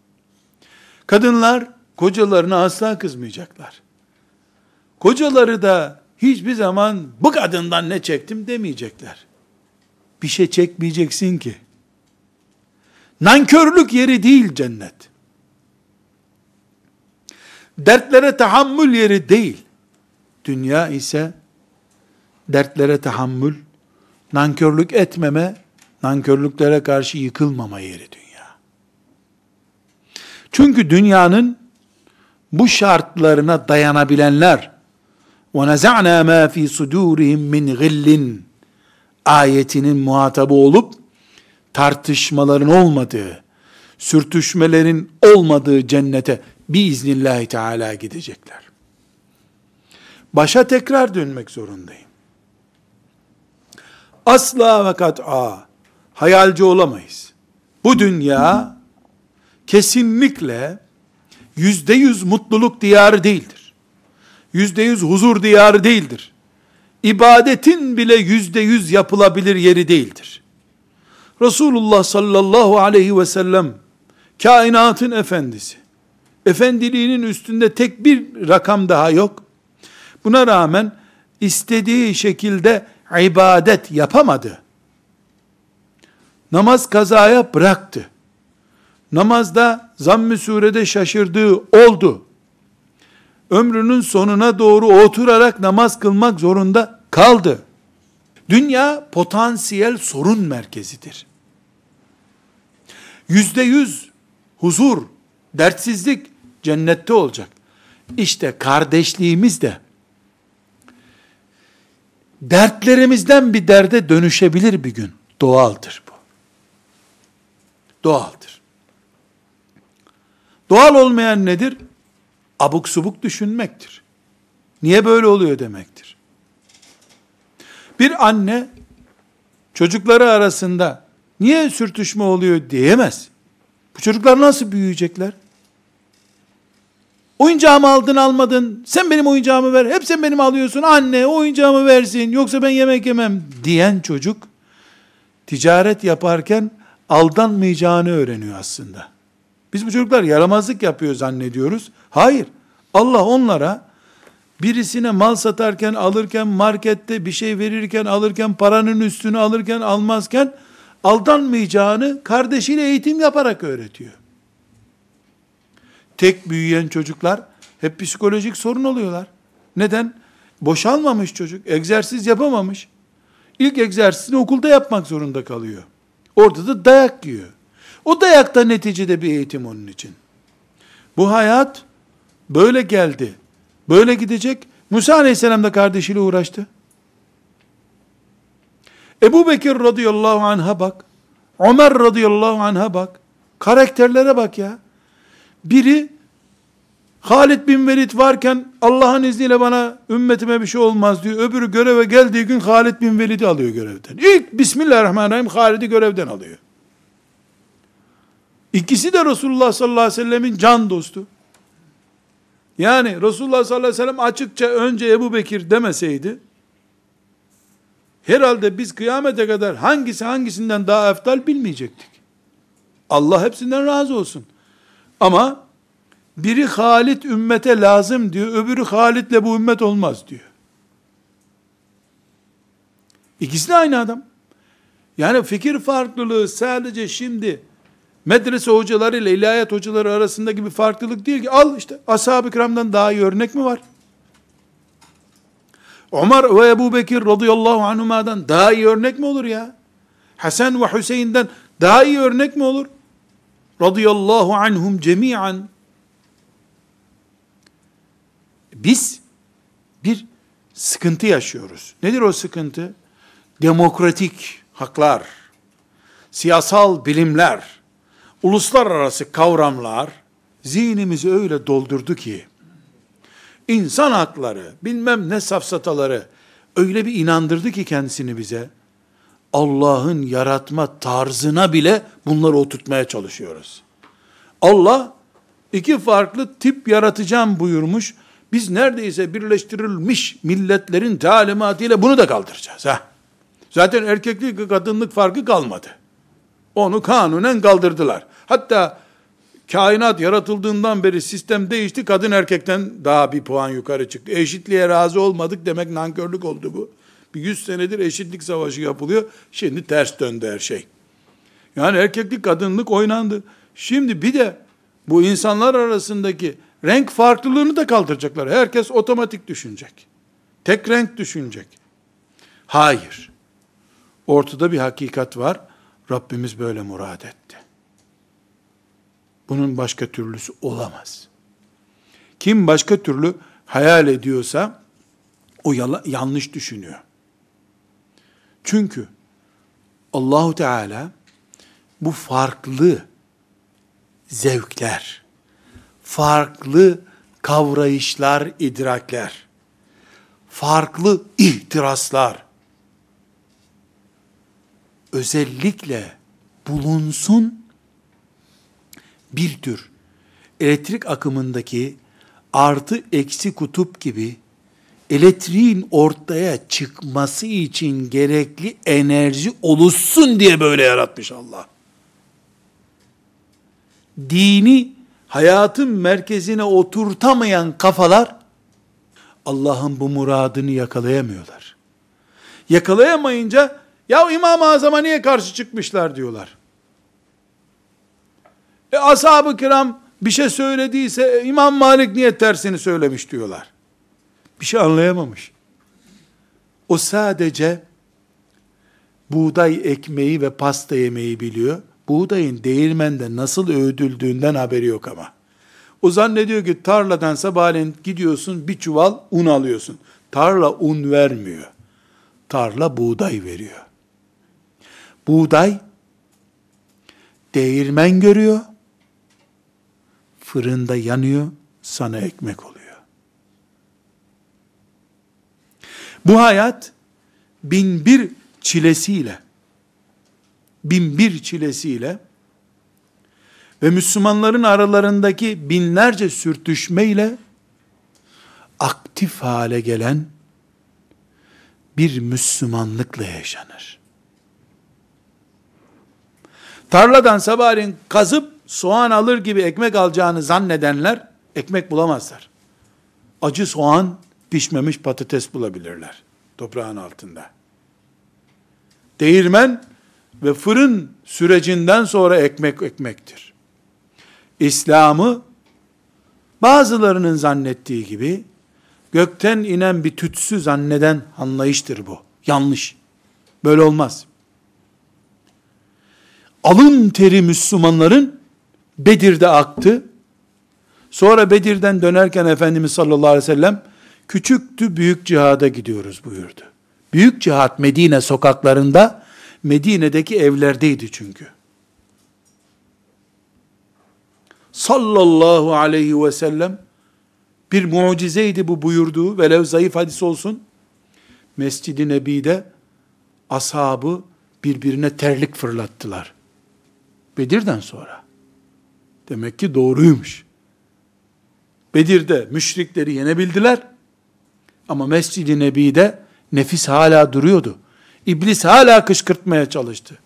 Kadınlar kocalarına asla kızmayacaklar. Kocaları da hiçbir zaman bu kadından ne çektim demeyecekler. Bir şey çekmeyeceksin ki. Nankörlük yeri değil cennet. Dertlere tahammül yeri değil. Dünya ise dertlere tahammül, nankörlük etmeme, nankörlüklere karşı yıkılmama yeri dünya. Çünkü dünyanın bu şartlarına dayanabilenler وَنَزَعْنَا مَا ف۪ي صُدُورِهِمْ مِنْ غِلٍّ ayetinin muhatabı olup tartışmaların olmadığı, sürtüşmelerin olmadığı cennete biiznillahü teala gidecekler. Başa tekrar dönmek zorundayım. Asla ve kat'a hayalci olamayız. Bu dünya kesinlikle yüzde yüz mutluluk diyarı değildir. Yüzde yüz huzur diyarı değildir. İbadetin bile yüzde yüz yapılabilir yeri değildir. Resulullah sallallahu aleyhi ve sellem kainatın efendisi. Efendiliğinin üstünde tek bir rakam daha yok. Buna rağmen istediği şekilde ibadet yapamadı. Namaz kazaya bıraktı. Namazda zamm-ı surede şaşırdığı oldu. Ömrünün sonuna doğru oturarak namaz kılmak zorunda kaldı. Dünya potansiyel sorun merkezidir. Yüzde yüz huzur, dertsizlik cennette olacak. İşte kardeşliğimiz de dertlerimizden bir derde dönüşebilir bir gün. Doğaldır bu. Doğaldır. Doğal olmayan nedir? Abuk subuk düşünmektir. Niye böyle oluyor demektir. Bir anne çocukları arasında niye sürtüşme oluyor diyemez. Bu çocuklar nasıl büyüyecekler? Oyuncağımı aldın almadın. Sen benim oyuncağımı ver. Hep sen benim alıyorsun. Anne oyuncağımı versin. Yoksa ben yemek yemem. Diyen çocuk ticaret yaparken aldanmayacağını öğreniyor aslında. Biz bu çocuklar yaramazlık yapıyor zannediyoruz. Hayır. Allah onlara birisine mal satarken, alırken, markette bir şey verirken, alırken, paranın üstünü alırken, almazken aldanmayacağını kardeşiyle eğitim yaparak öğretiyor tek büyüyen çocuklar hep psikolojik sorun oluyorlar. Neden? Boşalmamış çocuk, egzersiz yapamamış. İlk egzersizini okulda yapmak zorunda kalıyor. Orada da dayak yiyor. O dayak da neticede bir eğitim onun için. Bu hayat böyle geldi. Böyle gidecek. Musa aleyhisselam da kardeşiyle uğraştı. Ebu Bekir radıyallahu anh'a bak. Ömer radıyallahu anh'a bak. Karakterlere bak ya. Biri Halid bin Velid varken Allah'ın izniyle bana ümmetime bir şey olmaz diyor. Öbürü göreve geldiği gün Halid bin Velid'i alıyor görevden. İlk Bismillahirrahmanirrahim Halid'i görevden alıyor. İkisi de Resulullah sallallahu aleyhi ve sellemin can dostu. Yani Resulullah sallallahu aleyhi ve sellem açıkça önce Ebu Bekir demeseydi, herhalde biz kıyamete kadar hangisi hangisinden daha eftal bilmeyecektik. Allah hepsinden razı olsun. Ama biri Halit ümmete lazım diyor, öbürü Halit'le bu ümmet olmaz diyor. İkisi de aynı adam. Yani fikir farklılığı sadece şimdi medrese hocaları ile ilahiyat hocaları arasındaki bir farklılık değil ki. Al işte ashab-ı kiramdan daha iyi örnek mi var? Ömer ve Ebu Bekir radıyallahu anhuma'dan daha iyi örnek mi olur ya? Hasan ve Hüseyin'den daha iyi örnek mi olur? radıyallahu anhum cemiyan biz bir sıkıntı yaşıyoruz. Nedir o sıkıntı? demokratik haklar, siyasal bilimler, uluslararası kavramlar zihnimizi öyle doldurdu ki, insan hakları, bilmem ne safsataları öyle bir inandırdı ki kendisini bize, Allah'ın yaratma tarzına bile bunları oturtmaya çalışıyoruz. Allah iki farklı tip yaratacağım buyurmuş. Biz neredeyse birleştirilmiş milletlerin talimatıyla bunu da kaldıracağız. Ha. Zaten erkeklik kadınlık farkı kalmadı. Onu kanunen kaldırdılar. Hatta kainat yaratıldığından beri sistem değişti. Kadın erkekten daha bir puan yukarı çıktı. Eşitliğe razı olmadık demek nankörlük oldu bu. Bir yüz senedir eşitlik savaşı yapılıyor. Şimdi ters döndü her şey. Yani erkeklik kadınlık oynandı. Şimdi bir de bu insanlar arasındaki renk farklılığını da kaldıracaklar. Herkes otomatik düşünecek. Tek renk düşünecek. Hayır. Ortada bir hakikat var. Rabbimiz böyle murad etti. Bunun başka türlüsü olamaz. Kim başka türlü hayal ediyorsa o yanlış düşünüyor. Çünkü Allahu Teala bu farklı zevkler, farklı kavrayışlar, idrakler, farklı ihtiraslar özellikle bulunsun bir tür elektrik akımındaki artı eksi kutup gibi elektriğin ortaya çıkması için gerekli enerji oluşsun diye böyle yaratmış Allah. Dini hayatın merkezine oturtamayan kafalar Allah'ın bu muradını yakalayamıyorlar. Yakalayamayınca ya İmam-ı Azam'a niye karşı çıkmışlar diyorlar. E ashab-ı kiram bir şey söylediyse İmam Malik niye tersini söylemiş diyorlar bir şey anlayamamış. O sadece buğday ekmeği ve pasta yemeği biliyor. Buğdayın değirmende nasıl öğüdüldüğünden haberi yok ama. O zannediyor ki tarladan sabahleyin gidiyorsun bir çuval un alıyorsun. Tarla un vermiyor. Tarla buğday veriyor. Buğday değirmen görüyor. Fırında yanıyor, sana ekmek oluyor. Bu hayat bin bir çilesiyle, bin bir çilesiyle ve Müslümanların aralarındaki binlerce sürtüşmeyle aktif hale gelen bir Müslümanlıkla yaşanır. Tarladan sabahleyin kazıp soğan alır gibi ekmek alacağını zannedenler ekmek bulamazlar. Acı soğan pişmemiş patates bulabilirler toprağın altında. Değirmen ve fırın sürecinden sonra ekmek ekmektir. İslam'ı bazılarının zannettiği gibi gökten inen bir tütsü zanneden anlayıştır bu. Yanlış. Böyle olmaz. Alın teri Müslümanların Bedir'de aktı. Sonra Bedir'den dönerken Efendimiz sallallahu aleyhi ve sellem küçüktü büyük cihada gidiyoruz buyurdu. Büyük cihat Medine sokaklarında Medine'deki evlerdeydi çünkü. Sallallahu aleyhi ve sellem bir mucizeydi bu buyurduğu velev zayıf hadis olsun. Mescid-i Nebi'de ashabı birbirine terlik fırlattılar. Bedir'den sonra. Demek ki doğruymuş. Bedir'de müşrikleri yenebildiler. Ama Mescid-i Nebi'de nefis hala duruyordu. İblis hala kışkırtmaya çalıştı.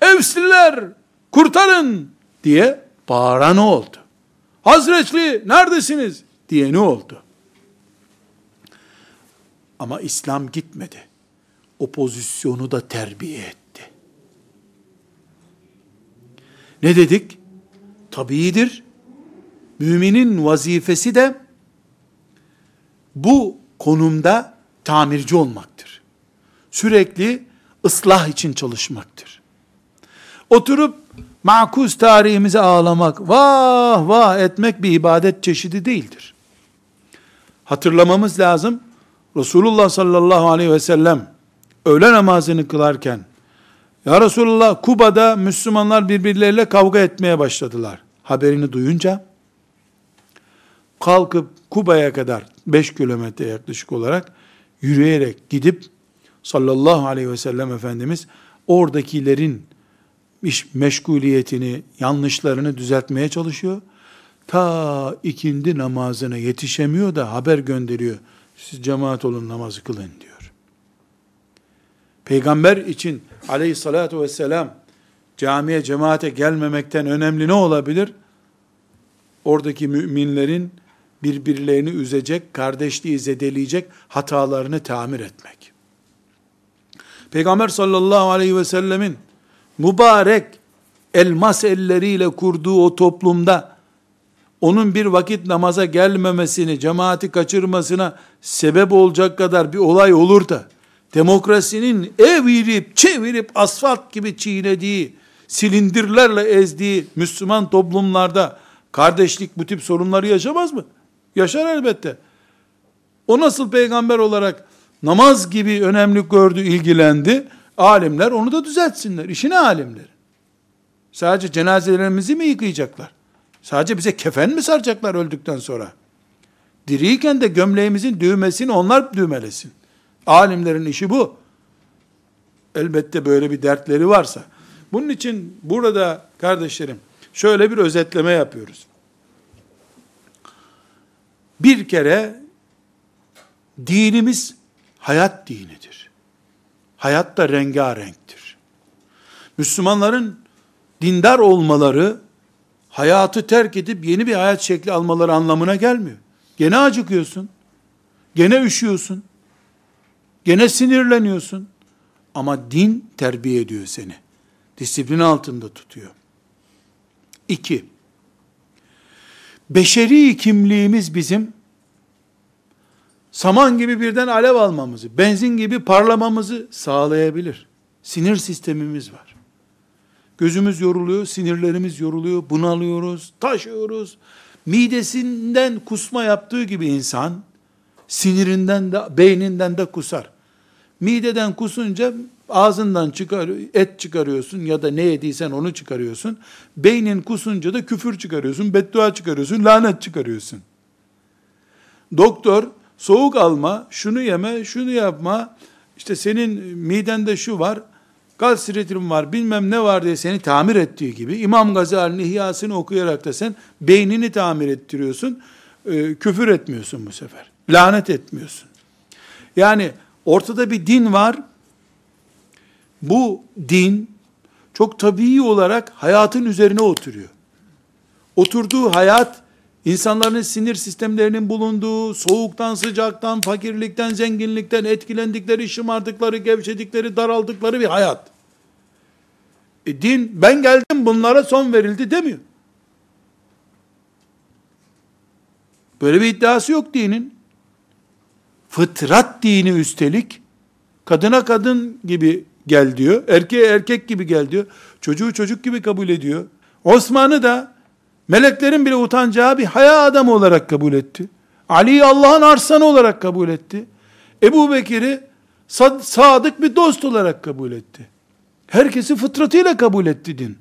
Evsliler kurtarın diye bağıran oldu. Hazretli neredesiniz diye ne oldu? Ama İslam gitmedi. O pozisyonu da terbiye etti. Ne dedik? Tabiidir. Müminin vazifesi de bu konumda tamirci olmaktır. Sürekli ıslah için çalışmaktır. Oturup makuz tarihimize ağlamak, vah vah etmek bir ibadet çeşidi değildir. Hatırlamamız lazım. Resulullah sallallahu aleyhi ve sellem öğle namazını kılarken ya Resulullah Kuba'da Müslümanlar birbirleriyle kavga etmeye başladılar. Haberini duyunca kalkıp Kuba'ya kadar 5 kilometre yaklaşık olarak yürüyerek gidip sallallahu aleyhi ve sellem Efendimiz oradakilerin iş meşguliyetini, yanlışlarını düzeltmeye çalışıyor. Ta ikindi namazına yetişemiyor da haber gönderiyor. Siz cemaat olun namazı kılın diyor. Peygamber için aleyhissalatu vesselam camiye cemaate gelmemekten önemli ne olabilir? Oradaki müminlerin birbirlerini üzecek, kardeşliği zedeleyecek hatalarını tamir etmek. Peygamber sallallahu aleyhi ve sellemin mübarek elmas elleriyle kurduğu o toplumda onun bir vakit namaza gelmemesini, cemaati kaçırmasına sebep olacak kadar bir olay olur da demokrasinin evirip çevirip asfalt gibi çiğnediği, silindirlerle ezdiği Müslüman toplumlarda kardeşlik bu tip sorunları yaşamaz mı? Yaşar elbette. O nasıl peygamber olarak namaz gibi önemli gördü, ilgilendi. Alimler onu da düzeltsinler. İşine alimler. Sadece cenazelerimizi mi yıkayacaklar? Sadece bize kefen mi saracaklar öldükten sonra? Diriyken de gömleğimizin düğmesini onlar düğmelesin. Alimlerin işi bu. Elbette böyle bir dertleri varsa. Bunun için burada kardeşlerim şöyle bir özetleme yapıyoruz. Bir kere dinimiz hayat dinidir. Hayat da rengarenktir. Müslümanların dindar olmaları hayatı terk edip yeni bir hayat şekli almaları anlamına gelmiyor. Gene acıkıyorsun. Gene üşüyorsun. Gene sinirleniyorsun. Ama din terbiye ediyor seni. Disiplin altında tutuyor. İki, beşeri kimliğimiz bizim saman gibi birden alev almamızı, benzin gibi parlamamızı sağlayabilir. Sinir sistemimiz var. Gözümüz yoruluyor, sinirlerimiz yoruluyor, bunalıyoruz, taşıyoruz. Midesinden kusma yaptığı gibi insan, sinirinden de, beyninden de kusar. Mideden kusunca ağzından çıkar, et çıkarıyorsun ya da ne yediysen onu çıkarıyorsun. Beynin kusunca da küfür çıkarıyorsun, beddua çıkarıyorsun, lanet çıkarıyorsun. Doktor soğuk alma, şunu yeme, şunu yapma, işte senin midende şu var, gastritrin var, bilmem ne var diye seni tamir ettiği gibi, İmam Gazali'nin ihyasını okuyarak da sen beynini tamir ettiriyorsun, e, küfür etmiyorsun bu sefer. Lanet etmiyorsun. Yani ortada bir din var, bu din çok tabii olarak hayatın üzerine oturuyor. Oturduğu hayat, insanların sinir sistemlerinin bulunduğu, soğuktan, sıcaktan, fakirlikten, zenginlikten etkilendikleri, şımardıkları, gevşedikleri, daraldıkları bir hayat. E din, ben geldim bunlara son verildi demiyor. Böyle bir iddiası yok dinin. Fıtrat dini üstelik, kadına kadın gibi gel diyor. Erkeğe erkek gibi gel diyor. Çocuğu çocuk gibi kabul ediyor. Osman'ı da meleklerin bile utanacağı bir haya adamı olarak kabul etti. Ali'yi Allah'ın arslanı olarak kabul etti. Ebu Bekir'i sadık bir dost olarak kabul etti. Herkesi fıtratıyla kabul etti din.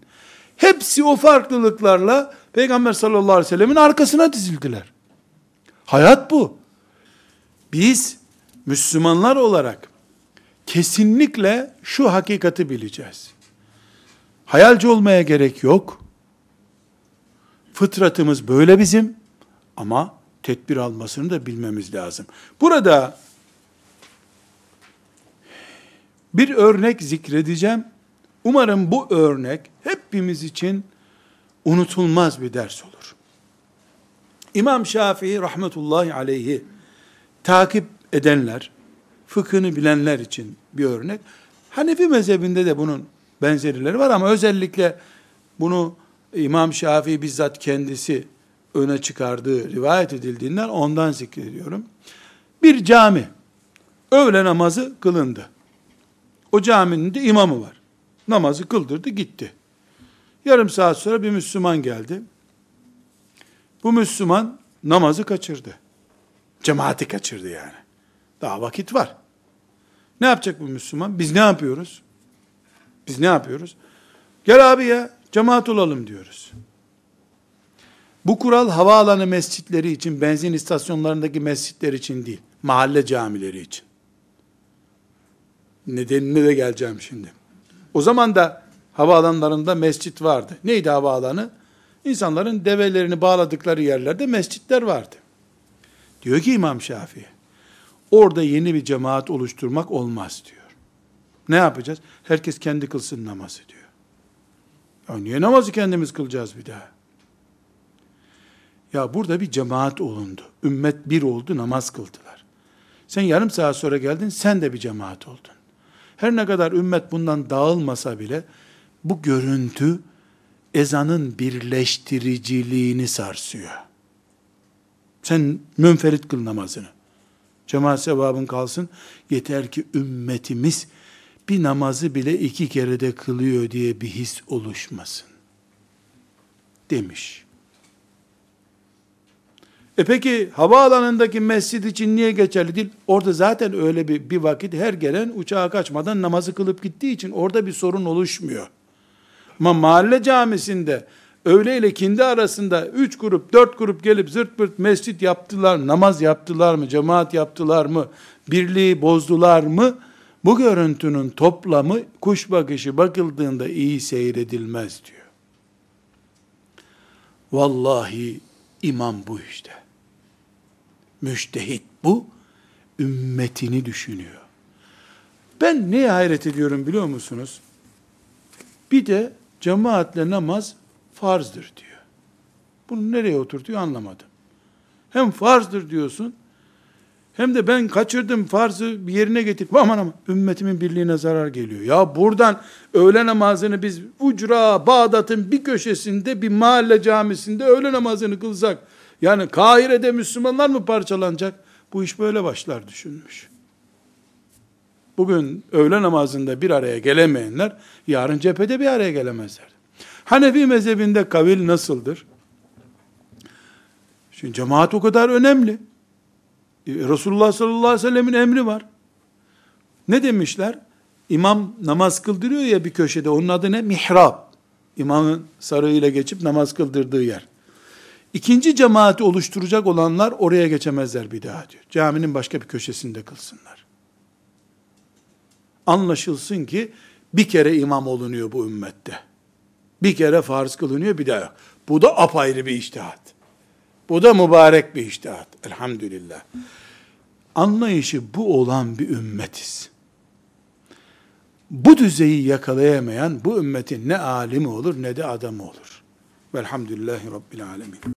Hepsi o farklılıklarla Peygamber sallallahu aleyhi ve sellemin arkasına dizildiler. Hayat bu. Biz Müslümanlar olarak kesinlikle şu hakikati bileceğiz. Hayalci olmaya gerek yok. Fıtratımız böyle bizim ama tedbir almasını da bilmemiz lazım. Burada bir örnek zikredeceğim. Umarım bu örnek hepimiz için unutulmaz bir ders olur. İmam Şafii rahmetullahi aleyhi takip edenler, fıkhını bilenler için bir örnek. Hanefi mezhebinde de bunun benzerileri var ama özellikle bunu İmam Şafii bizzat kendisi öne çıkardığı rivayet edildiğinden ondan zikrediyorum. Bir cami, öğle namazı kılındı. O caminin de imamı var. Namazı kıldırdı gitti. Yarım saat sonra bir Müslüman geldi. Bu Müslüman namazı kaçırdı. Cemaati kaçırdı yani. Daha vakit var. Ne yapacak bu Müslüman? Biz ne yapıyoruz? Biz ne yapıyoruz? Gel abi ya cemaat olalım diyoruz. Bu kural havaalanı mescitleri için, benzin istasyonlarındaki mescitler için değil, mahalle camileri için. Nedenine de geleceğim şimdi. O zaman da havaalanlarında mescit vardı. Neydi havaalanı? İnsanların develerini bağladıkları yerlerde mescitler vardı. Diyor ki İmam Şafii, orada yeni bir cemaat oluşturmak olmaz diyor. Ne yapacağız? Herkes kendi kılsın namazı diyor. Ya niye namazı kendimiz kılacağız bir daha? Ya burada bir cemaat olundu. Ümmet bir oldu, namaz kıldılar. Sen yarım saat sonra geldin, sen de bir cemaat oldun. Her ne kadar ümmet bundan dağılmasa bile, bu görüntü ezanın birleştiriciliğini sarsıyor. Sen münferit kıl namazını. Cemaat sevabın kalsın. Yeter ki ümmetimiz bir namazı bile iki kere de kılıyor diye bir his oluşmasın. Demiş. E peki havaalanındaki mescid için niye geçerli değil? Orada zaten öyle bir, bir vakit her gelen uçağa kaçmadan namazı kılıp gittiği için orada bir sorun oluşmuyor. Ama mahalle camisinde öğle ile kindi arasında üç grup, dört grup gelip zırt pırt mescit yaptılar, namaz yaptılar mı, cemaat yaptılar mı, birliği bozdular mı? Bu görüntünün toplamı kuş bakışı bakıldığında iyi seyredilmez diyor. Vallahi imam bu işte. Müştehit bu, ümmetini düşünüyor. Ben neye hayret ediyorum biliyor musunuz? Bir de cemaatle namaz farzdır diyor. Bunu nereye oturtuyor anlamadım. Hem farzdır diyorsun, hem de ben kaçırdım farzı bir yerine getirip aman aman ümmetimin birliğine zarar geliyor. Ya buradan öğle namazını biz Ucra, Bağdat'ın bir köşesinde bir mahalle camisinde öğle namazını kılsak yani Kahire'de Müslümanlar mı parçalanacak? Bu iş böyle başlar düşünmüş. Bugün öğle namazında bir araya gelemeyenler yarın cephede bir araya gelemezler. Hanefi mezhebinde kavil nasıldır? Şimdi cemaat o kadar önemli. E, Resulullah sallallahu aleyhi ve sellemin emri var. Ne demişler? İmam namaz kıldırıyor ya bir köşede. Onun adı ne? Mihrab. İmamın sarığıyla geçip namaz kıldırdığı yer. İkinci cemaati oluşturacak olanlar oraya geçemezler bir daha diyor. Caminin başka bir köşesinde kılsınlar. Anlaşılsın ki bir kere imam olunuyor bu ümmette. Bir kere farz kılınıyor bir daha. Bu da apayrı bir iştihat. Bu da mübarek bir iştihat. Elhamdülillah. Anlayışı bu olan bir ümmetiz. Bu düzeyi yakalayamayan bu ümmetin ne alimi olur ne de adamı olur. Velhamdülillahi Rabbil Alemin.